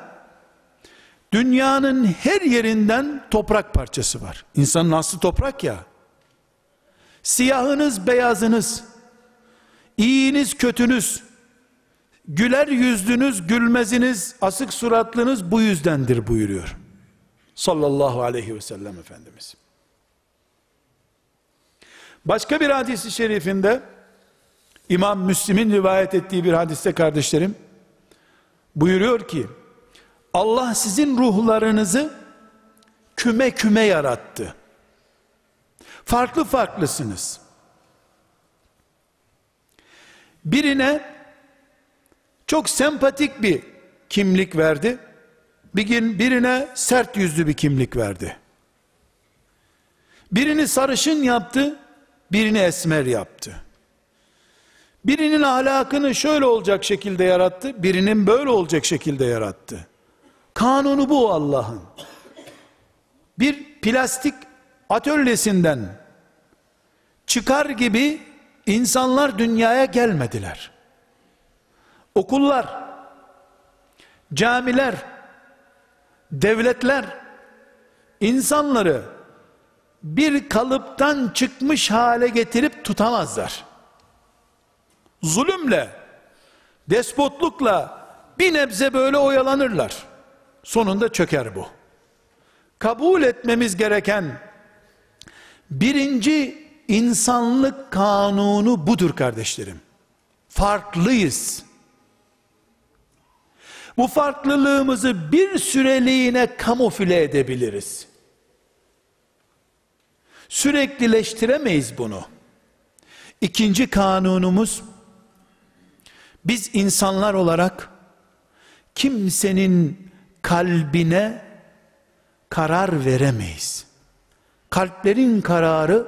dünyanın her yerinden toprak parçası var. İnsanın aslı toprak ya. Siyahınız, beyazınız, iyiniz, kötünüz, güler yüzlünüz, gülmeziniz, asık suratlınız bu yüzdendir buyuruyor. Sallallahu aleyhi ve sellem Efendimiz. Başka bir hadisi şerifinde İmam Müslim'in rivayet ettiği bir hadiste kardeşlerim buyuruyor ki Allah sizin ruhlarınızı küme küme yarattı. Farklı farklısınız. Birine çok sempatik bir kimlik verdi. Bir gün birine sert yüzlü bir kimlik verdi. Birini sarışın yaptı, birini esmer yaptı. Birinin ahlakını şöyle olacak şekilde yarattı, birinin böyle olacak şekilde yarattı. Kanunu bu Allah'ın. Bir plastik atölyesinden çıkar gibi insanlar dünyaya gelmediler. Okullar, camiler, devletler insanları bir kalıptan çıkmış hale getirip tutamazlar. Zulümle, despotlukla bir nebze böyle oyalanırlar. Sonunda çöker bu. Kabul etmemiz gereken birinci insanlık kanunu budur kardeşlerim. Farklıyız. Bu farklılığımızı bir süreliğine kamufle edebiliriz. Süreklileştiremeyiz bunu. İkinci kanunumuz biz insanlar olarak kimsenin kalbine karar veremeyiz. Kalplerin kararı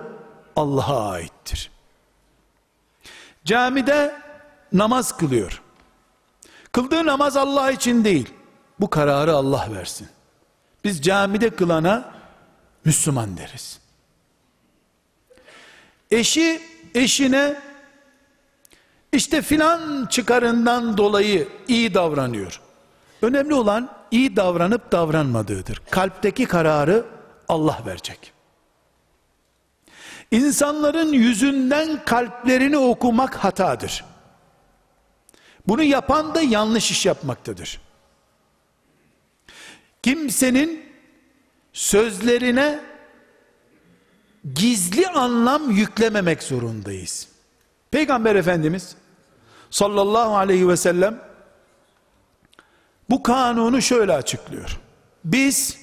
Allah'a aittir. Camide namaz kılıyor. Kıldığı namaz Allah için değil. Bu kararı Allah versin. Biz camide kılana Müslüman deriz. Eşi eşine işte filan çıkarından dolayı iyi davranıyor. Önemli olan iyi davranıp davranmadığıdır. Kalpteki kararı Allah verecek. İnsanların yüzünden kalplerini okumak hatadır. Bunu yapan da yanlış iş yapmaktadır. Kimsenin sözlerine gizli anlam yüklememek zorundayız. Peygamber Efendimiz sallallahu aleyhi ve sellem bu kanunu şöyle açıklıyor. Biz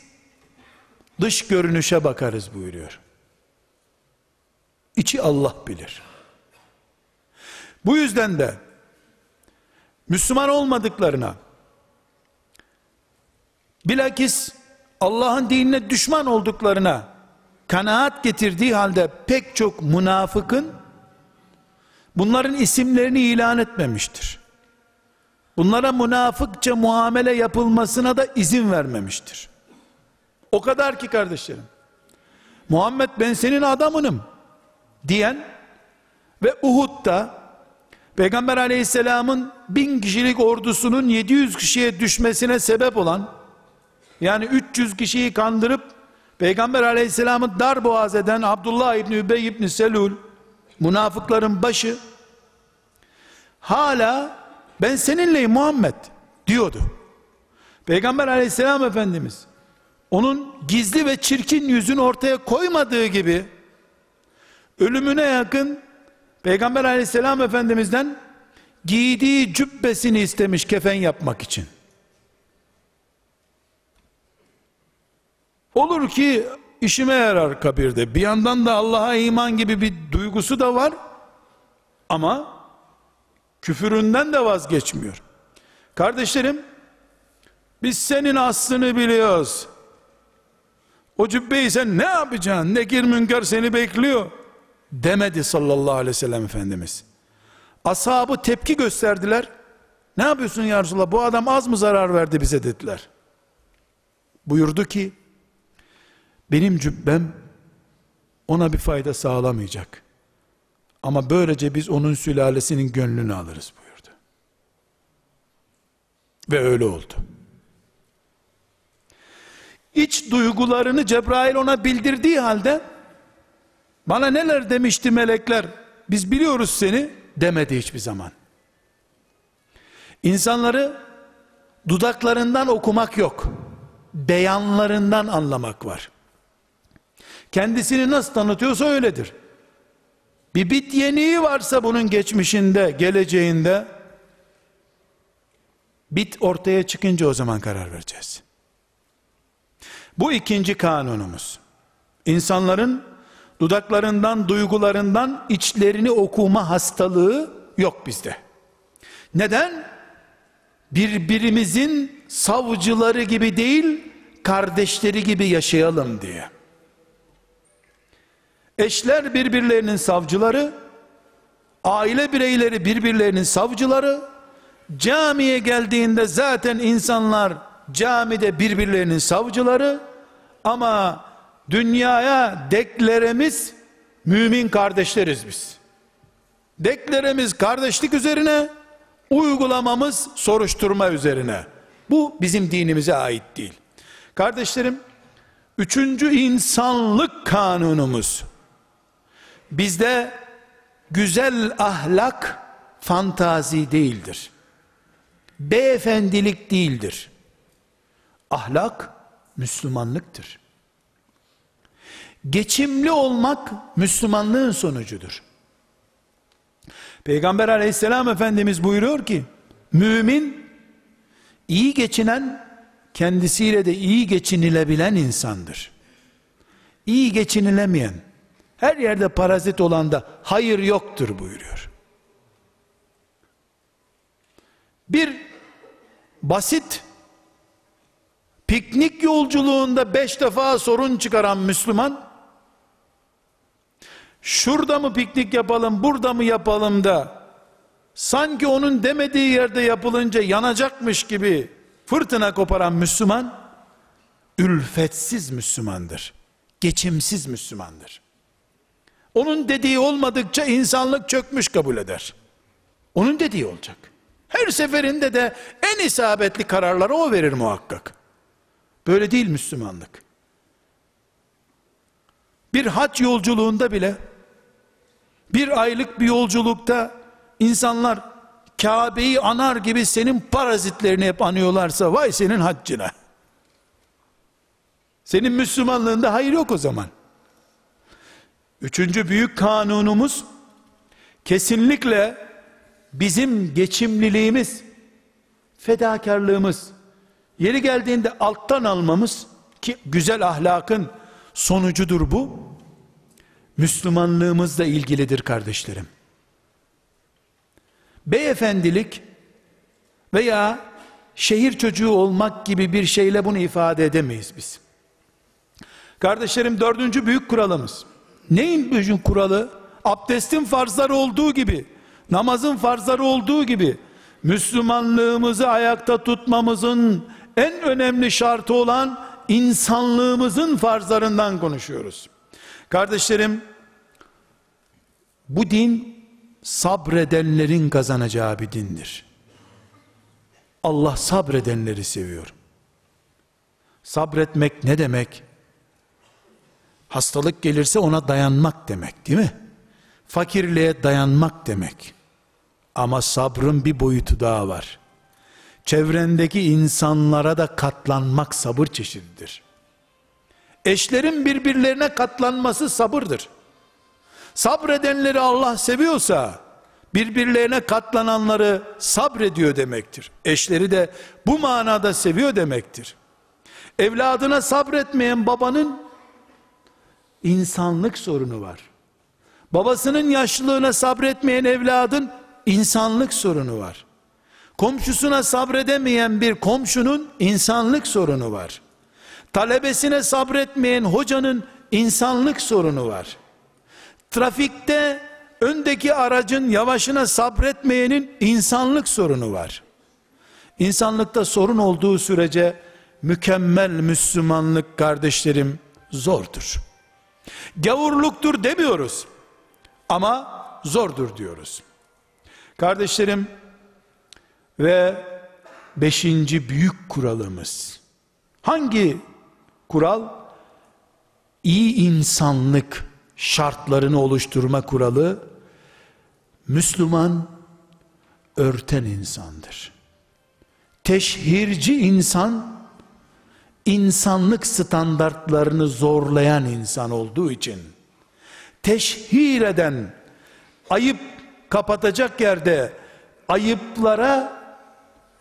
dış görünüşe bakarız buyuruyor. İçi Allah bilir. Bu yüzden de Müslüman olmadıklarına bilakis Allah'ın dinine düşman olduklarına kanaat getirdiği halde pek çok münafıkın bunların isimlerini ilan etmemiştir. Bunlara münafıkça muamele yapılmasına da izin vermemiştir. O kadar ki kardeşlerim. Muhammed ben senin adamınım diyen ve Uhud'da Peygamber aleyhisselamın bin kişilik ordusunun 700 kişiye düşmesine sebep olan yani 300 kişiyi kandırıp Peygamber aleyhisselamı dar boğaz eden Abdullah İbni Übey İbni Selul münafıkların başı hala ben seninleyim Muhammed diyordu. Peygamber aleyhisselam efendimiz onun gizli ve çirkin yüzünü ortaya koymadığı gibi ölümüne yakın Peygamber aleyhisselam efendimizden giydiği cübbesini istemiş kefen yapmak için. Olur ki işime yarar kabirde. Bir yandan da Allah'a iman gibi bir duygusu da var. Ama küfüründen de vazgeçmiyor. Kardeşlerim, biz senin aslını biliyoruz. O cübbeyi sen ne yapacaksın? Nekir münker seni bekliyor. Demedi sallallahu aleyhi ve sellem Efendimiz. Ashabı tepki gösterdiler. Ne yapıyorsun ya Resulallah? Bu adam az mı zarar verdi bize dediler. Buyurdu ki, benim cübbem ona bir fayda sağlamayacak. Ama böylece biz onun sülalesinin gönlünü alırız buyurdu. Ve öyle oldu. İç duygularını Cebrail ona bildirdiği halde bana neler demişti melekler biz biliyoruz seni demedi hiçbir zaman. İnsanları dudaklarından okumak yok. Beyanlarından anlamak var. Kendisini nasıl tanıtıyorsa öyledir. Bir bit yeniği varsa bunun geçmişinde, geleceğinde bit ortaya çıkınca o zaman karar vereceğiz. Bu ikinci kanunumuz. İnsanların dudaklarından, duygularından içlerini okuma hastalığı yok bizde. Neden? Birbirimizin savcıları gibi değil, kardeşleri gibi yaşayalım diye. Eşler birbirlerinin savcıları, aile bireyleri birbirlerinin savcıları, camiye geldiğinde zaten insanlar camide birbirlerinin savcıları, ama dünyaya dekleremiz mümin kardeşleriz biz. Dekleremiz kardeşlik üzerine, uygulamamız soruşturma üzerine. Bu bizim dinimize ait değil. Kardeşlerim, üçüncü insanlık kanunumuz, Bizde güzel ahlak fantazi değildir. Beyefendilik değildir. Ahlak Müslümanlıktır. Geçimli olmak Müslümanlığın sonucudur. Peygamber aleyhisselam efendimiz buyuruyor ki, mümin iyi geçinen kendisiyle de iyi geçinilebilen insandır. İyi geçinilemeyen her yerde parazit olan da hayır yoktur buyuruyor. Bir basit piknik yolculuğunda beş defa sorun çıkaran Müslüman şurada mı piknik yapalım, burada mı yapalım da sanki onun demediği yerde yapılınca yanacakmış gibi fırtına koparan Müslüman ülfetsiz Müslümandır. Geçimsiz Müslümandır. Onun dediği olmadıkça insanlık çökmüş kabul eder. Onun dediği olacak. Her seferinde de en isabetli kararları o verir muhakkak. Böyle değil Müslümanlık. Bir hac yolculuğunda bile bir aylık bir yolculukta insanlar Kabe'yi anar gibi senin parazitlerini hep anıyorlarsa vay senin haccına. Senin Müslümanlığında hayır yok o zaman. Üçüncü büyük kanunumuz kesinlikle bizim geçimliliğimiz, fedakarlığımız, yeri geldiğinde alttan almamız ki güzel ahlakın sonucudur bu. Müslümanlığımızla ilgilidir kardeşlerim. Beyefendilik veya şehir çocuğu olmak gibi bir şeyle bunu ifade edemeyiz biz. Kardeşlerim dördüncü büyük kuralımız. Neyin büyük kuralı? Abdestin farzları olduğu gibi, namazın farzları olduğu gibi, Müslümanlığımızı ayakta tutmamızın en önemli şartı olan insanlığımızın farzlarından konuşuyoruz. Kardeşlerim, bu din sabredenlerin kazanacağı bir dindir. Allah sabredenleri seviyor. Sabretmek ne demek? Hastalık gelirse ona dayanmak demek değil mi? Fakirliğe dayanmak demek. Ama sabrın bir boyutu daha var. Çevrendeki insanlara da katlanmak sabır çeşididir. Eşlerin birbirlerine katlanması sabırdır. Sabredenleri Allah seviyorsa birbirlerine katlananları sabrediyor demektir. Eşleri de bu manada seviyor demektir. Evladına sabretmeyen babanın insanlık sorunu var. Babasının yaşlılığına sabretmeyen evladın insanlık sorunu var. Komşusuna sabredemeyen bir komşunun insanlık sorunu var. Talebesine sabretmeyen hocanın insanlık sorunu var. Trafikte öndeki aracın yavaşına sabretmeyenin insanlık sorunu var. İnsanlıkta sorun olduğu sürece mükemmel Müslümanlık kardeşlerim zordur. Gavurluktur demiyoruz. Ama zordur diyoruz. Kardeşlerim ve beşinci büyük kuralımız. Hangi kural? İyi insanlık şartlarını oluşturma kuralı. Müslüman örten insandır. Teşhirci insan insanlık standartlarını zorlayan insan olduğu için teşhir eden ayıp kapatacak yerde ayıplara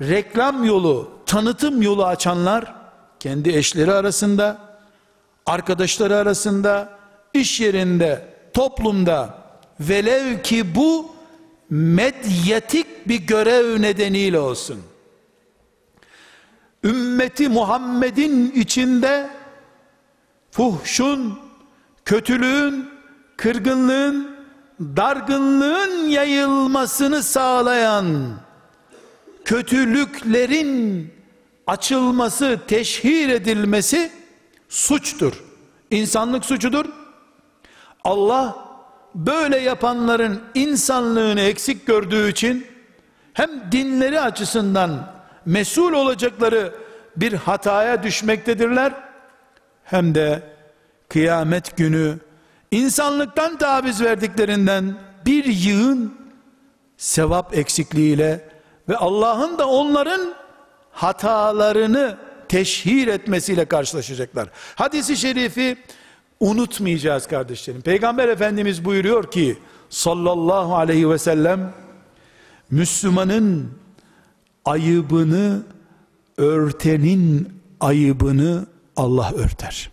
reklam yolu, tanıtım yolu açanlar kendi eşleri arasında, arkadaşları arasında, iş yerinde, toplumda velev ki bu medyatik bir görev nedeniyle olsun. Ümmeti Muhammed'in içinde fuhşun, kötülüğün, kırgınlığın, dargınlığın yayılmasını sağlayan kötülüklerin açılması, teşhir edilmesi suçtur. İnsanlık suçudur. Allah böyle yapanların insanlığını eksik gördüğü için hem dinleri açısından mesul olacakları bir hataya düşmektedirler hem de kıyamet günü insanlıktan taviz verdiklerinden bir yığın sevap eksikliğiyle ve Allah'ın da onların hatalarını teşhir etmesiyle karşılaşacaklar. Hadisi şerifi unutmayacağız kardeşlerim. Peygamber Efendimiz buyuruyor ki sallallahu aleyhi ve sellem Müslümanın ayıbını örtenin ayıbını Allah örter.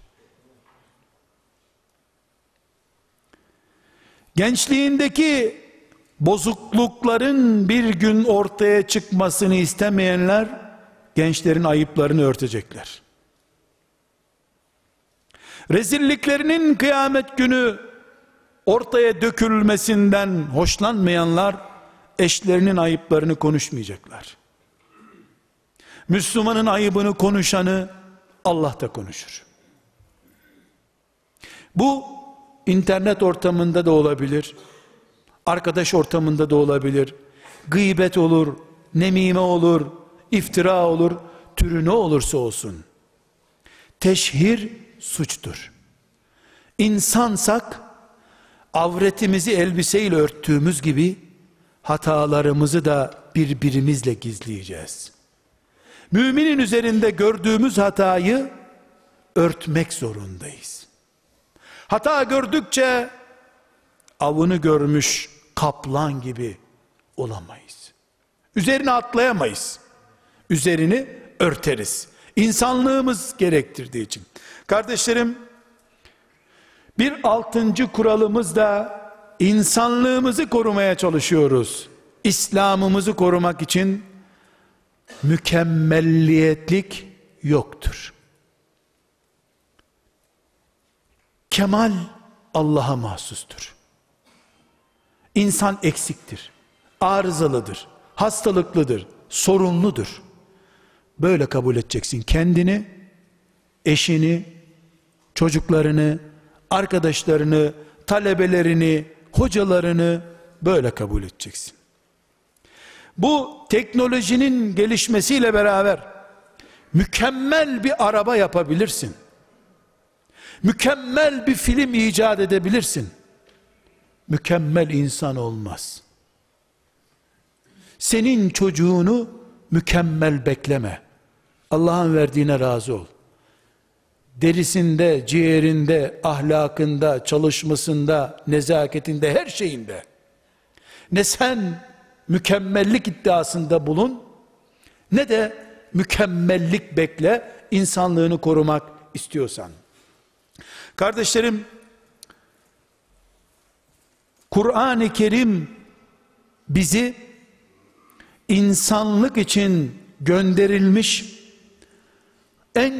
Gençliğindeki bozuklukların bir gün ortaya çıkmasını istemeyenler gençlerin ayıplarını örtecekler. Rezilliklerinin kıyamet günü ortaya dökülmesinden hoşlanmayanlar eşlerinin ayıplarını konuşmayacaklar. Müslümanın ayıbını konuşanı Allah da konuşur. Bu internet ortamında da olabilir. Arkadaş ortamında da olabilir. Gıybet olur, nemime olur, iftira olur, türü ne olursa olsun. Teşhir suçtur. İnsansak avretimizi elbiseyle örttüğümüz gibi hatalarımızı da birbirimizle gizleyeceğiz. Müminin üzerinde gördüğümüz hatayı örtmek zorundayız. Hata gördükçe avını görmüş kaplan gibi olamayız. Üzerine atlayamayız. Üzerini örteriz. İnsanlığımız gerektirdiği için. Kardeşlerim, bir altıncı kuralımız da insanlığımızı korumaya çalışıyoruz. İslam'ımızı korumak için mükemmelliyetlik yoktur. Kemal Allah'a mahsustur. İnsan eksiktir, arızalıdır, hastalıklıdır, sorunludur. Böyle kabul edeceksin kendini, eşini, çocuklarını, arkadaşlarını, talebelerini, hocalarını böyle kabul edeceksin. Bu teknolojinin gelişmesiyle beraber mükemmel bir araba yapabilirsin. Mükemmel bir film icat edebilirsin. Mükemmel insan olmaz. Senin çocuğunu mükemmel bekleme. Allah'ın verdiğine razı ol. Derisinde, ciğerinde, ahlakında, çalışmasında, nezaketinde, her şeyinde. Ne sen mükemmellik iddiasında bulun, ne de mükemmellik bekle, insanlığını korumak istiyorsan. Kardeşlerim, Kur'an-ı Kerim bizi insanlık için gönderilmiş en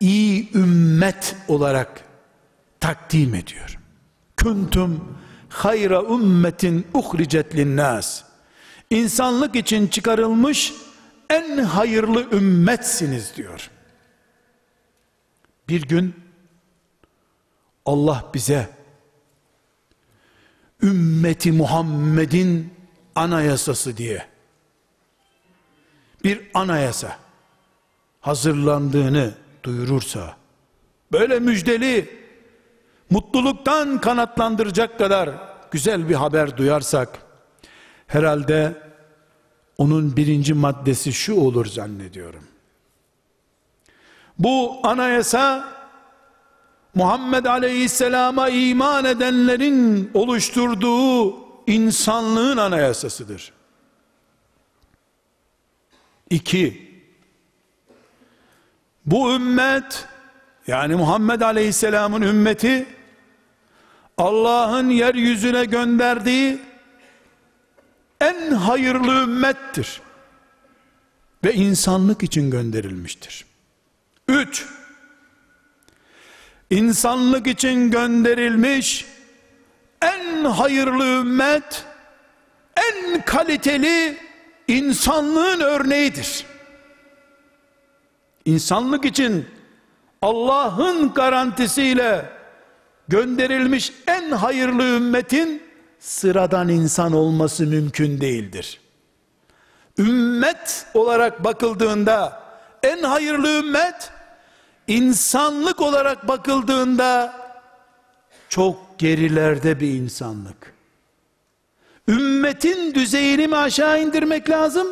iyi ümmet olarak takdim ediyor. Kuntum hayra ümmetin uhricet linnas. İnsanlık için çıkarılmış en hayırlı ümmetsiniz diyor. Bir gün Allah bize ümmeti Muhammed'in anayasası diye bir anayasa hazırlandığını duyurursa böyle müjdeli mutluluktan kanatlandıracak kadar güzel bir haber duyarsak herhalde onun birinci maddesi şu olur zannediyorum. Bu anayasa Muhammed Aleyhisselam'a iman edenlerin oluşturduğu insanlığın anayasasıdır. İki, bu ümmet yani Muhammed Aleyhisselam'ın ümmeti Allah'ın yeryüzüne gönderdiği en hayırlı ümmettir. Ve insanlık için gönderilmiştir. Üç, insanlık için gönderilmiş en hayırlı ümmet, en kaliteli insanlığın örneğidir. İnsanlık için Allah'ın garantisiyle gönderilmiş en hayırlı ümmetin sıradan insan olması mümkün değildir. Ümmet olarak bakıldığında en hayırlı ümmet insanlık olarak bakıldığında çok gerilerde bir insanlık. Ümmetin düzeyini mi aşağı indirmek lazım?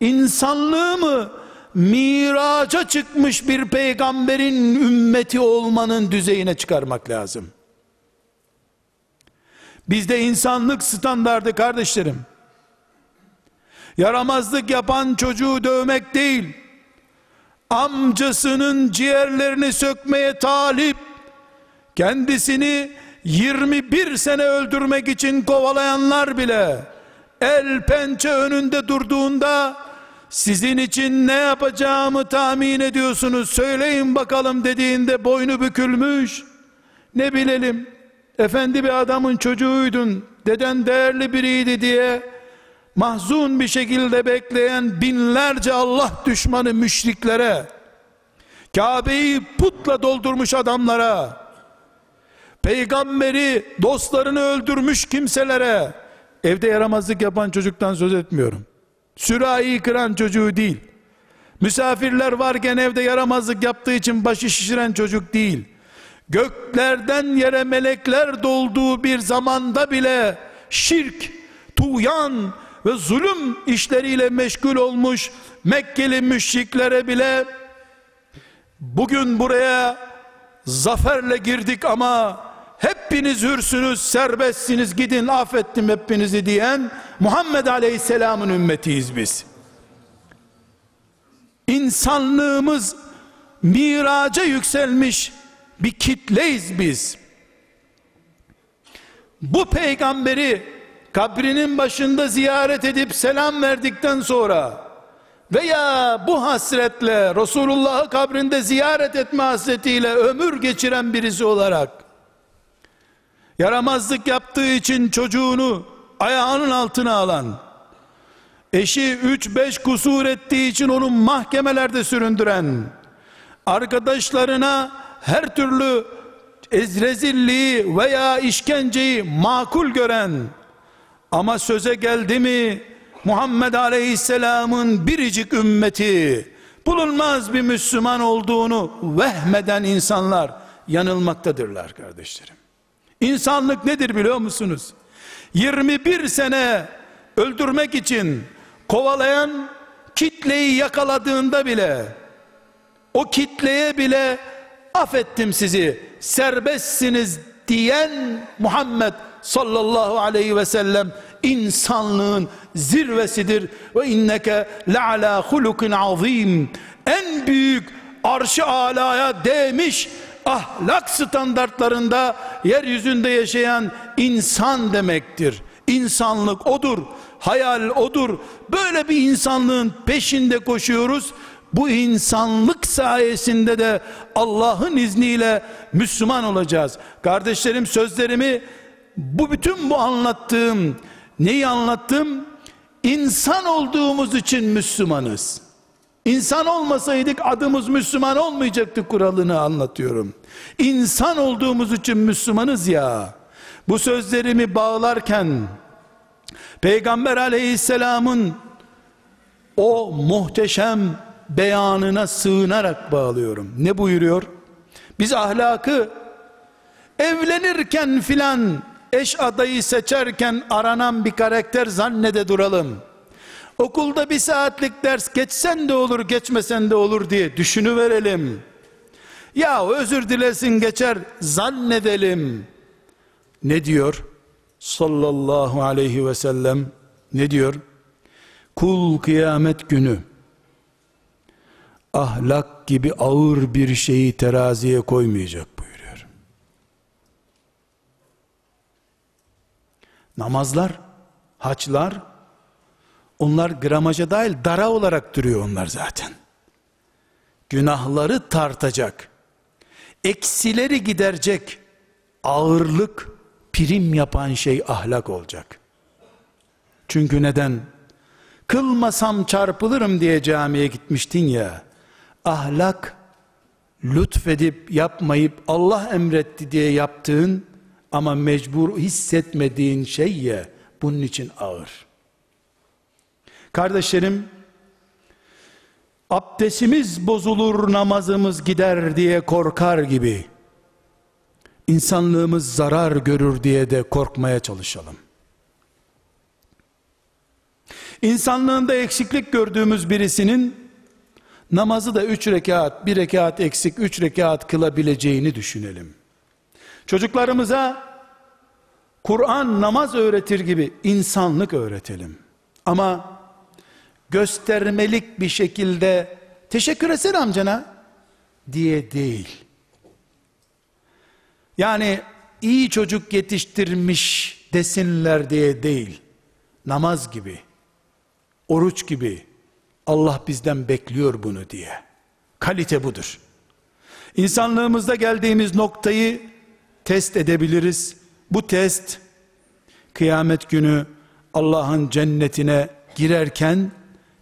İnsanlığı mı miraca çıkmış bir peygamberin ümmeti olmanın düzeyine çıkarmak lazım? Bizde insanlık standardı kardeşlerim. Yaramazlık yapan çocuğu dövmek değil, amcasının ciğerlerini sökmeye talip, kendisini 21 sene öldürmek için kovalayanlar bile, el pençe önünde durduğunda, sizin için ne yapacağımı tahmin ediyorsunuz, söyleyin bakalım dediğinde boynu bükülmüş, ne bilelim, efendi bir adamın çocuğuydun, deden değerli biriydi diye mahzun bir şekilde bekleyen binlerce Allah düşmanı müşriklere, Kabe'yi putla doldurmuş adamlara, peygamberi, dostlarını öldürmüş kimselere, evde yaramazlık yapan çocuktan söz etmiyorum. Sürahi kıran çocuğu değil. Misafirler varken evde yaramazlık yaptığı için başı şişiren çocuk değil. Göklerden yere melekler dolduğu bir zamanda bile şirk, tuğyan ve zulüm işleriyle meşgul olmuş Mekkeli müşriklere bile bugün buraya zaferle girdik ama hepiniz hürsünüz, serbestsiniz, gidin affettim hepinizi diyen Muhammed Aleyhisselam'ın ümmetiyiz biz. İnsanlığımız miraca yükselmiş bir kitleyiz biz. Bu peygamberi kabrinin başında ziyaret edip selam verdikten sonra veya bu hasretle Resulullah'ı kabrinde ziyaret etme hasretiyle ömür geçiren birisi olarak yaramazlık yaptığı için çocuğunu ayağının altına alan eşi 3-5 kusur ettiği için onu mahkemelerde süründüren arkadaşlarına her türlü ezrezilliği veya işkenceyi makul gören ama söze geldi mi Muhammed Aleyhisselam'ın biricik ümmeti bulunmaz bir Müslüman olduğunu vehmeden insanlar yanılmaktadırlar kardeşlerim. İnsanlık nedir biliyor musunuz? 21 sene öldürmek için kovalayan kitleyi yakaladığında bile o kitleye bile affettim sizi serbestsiniz diyen Muhammed sallallahu aleyhi ve sellem insanlığın zirvesidir ve inneke le'ala hulukin azim en büyük arşı alaya değmiş ahlak standartlarında yeryüzünde yaşayan insan demektir. İnsanlık odur, hayal odur. Böyle bir insanlığın peşinde koşuyoruz. Bu insanlık sayesinde de Allah'ın izniyle Müslüman olacağız. Kardeşlerim sözlerimi bu bütün bu anlattığım neyi anlattım? İnsan olduğumuz için Müslümanız. İnsan olmasaydık adımız Müslüman olmayacaktı kuralını anlatıyorum. İnsan olduğumuz için Müslümanız ya. Bu sözlerimi bağlarken Peygamber aleyhisselamın o muhteşem beyanına sığınarak bağlıyorum. Ne buyuruyor? Biz ahlakı evlenirken filan eş adayı seçerken aranan bir karakter zannede duralım. Okulda bir saatlik ders geçsen de olur geçmesen de olur diye düşünü verelim. Ya özür dilesin geçer zannedelim. Ne diyor? Sallallahu aleyhi ve sellem ne diyor? Kul kıyamet günü ahlak gibi ağır bir şeyi teraziye koymayacak buyuruyor. Namazlar, haçlar, onlar gramaja dahil dara olarak duruyor onlar zaten. Günahları tartacak, eksileri giderecek, ağırlık, prim yapan şey ahlak olacak. Çünkü neden? Kılmasam çarpılırım diye camiye gitmiştin ya, ahlak lütfedip yapmayıp Allah emretti diye yaptığın ama mecbur hissetmediğin şey ya bunun için ağır. Kardeşlerim abdestimiz bozulur namazımız gider diye korkar gibi insanlığımız zarar görür diye de korkmaya çalışalım. İnsanlığında eksiklik gördüğümüz birisinin namazı da üç rekat, bir rekat eksik, üç rekat kılabileceğini düşünelim. Çocuklarımıza Kur'an namaz öğretir gibi insanlık öğretelim. Ama göstermelik bir şekilde teşekkür etsene amcana diye değil. Yani iyi çocuk yetiştirmiş desinler diye değil. Namaz gibi, oruç gibi, Allah bizden bekliyor bunu diye. Kalite budur. İnsanlığımızda geldiğimiz noktayı test edebiliriz. Bu test kıyamet günü Allah'ın cennetine girerken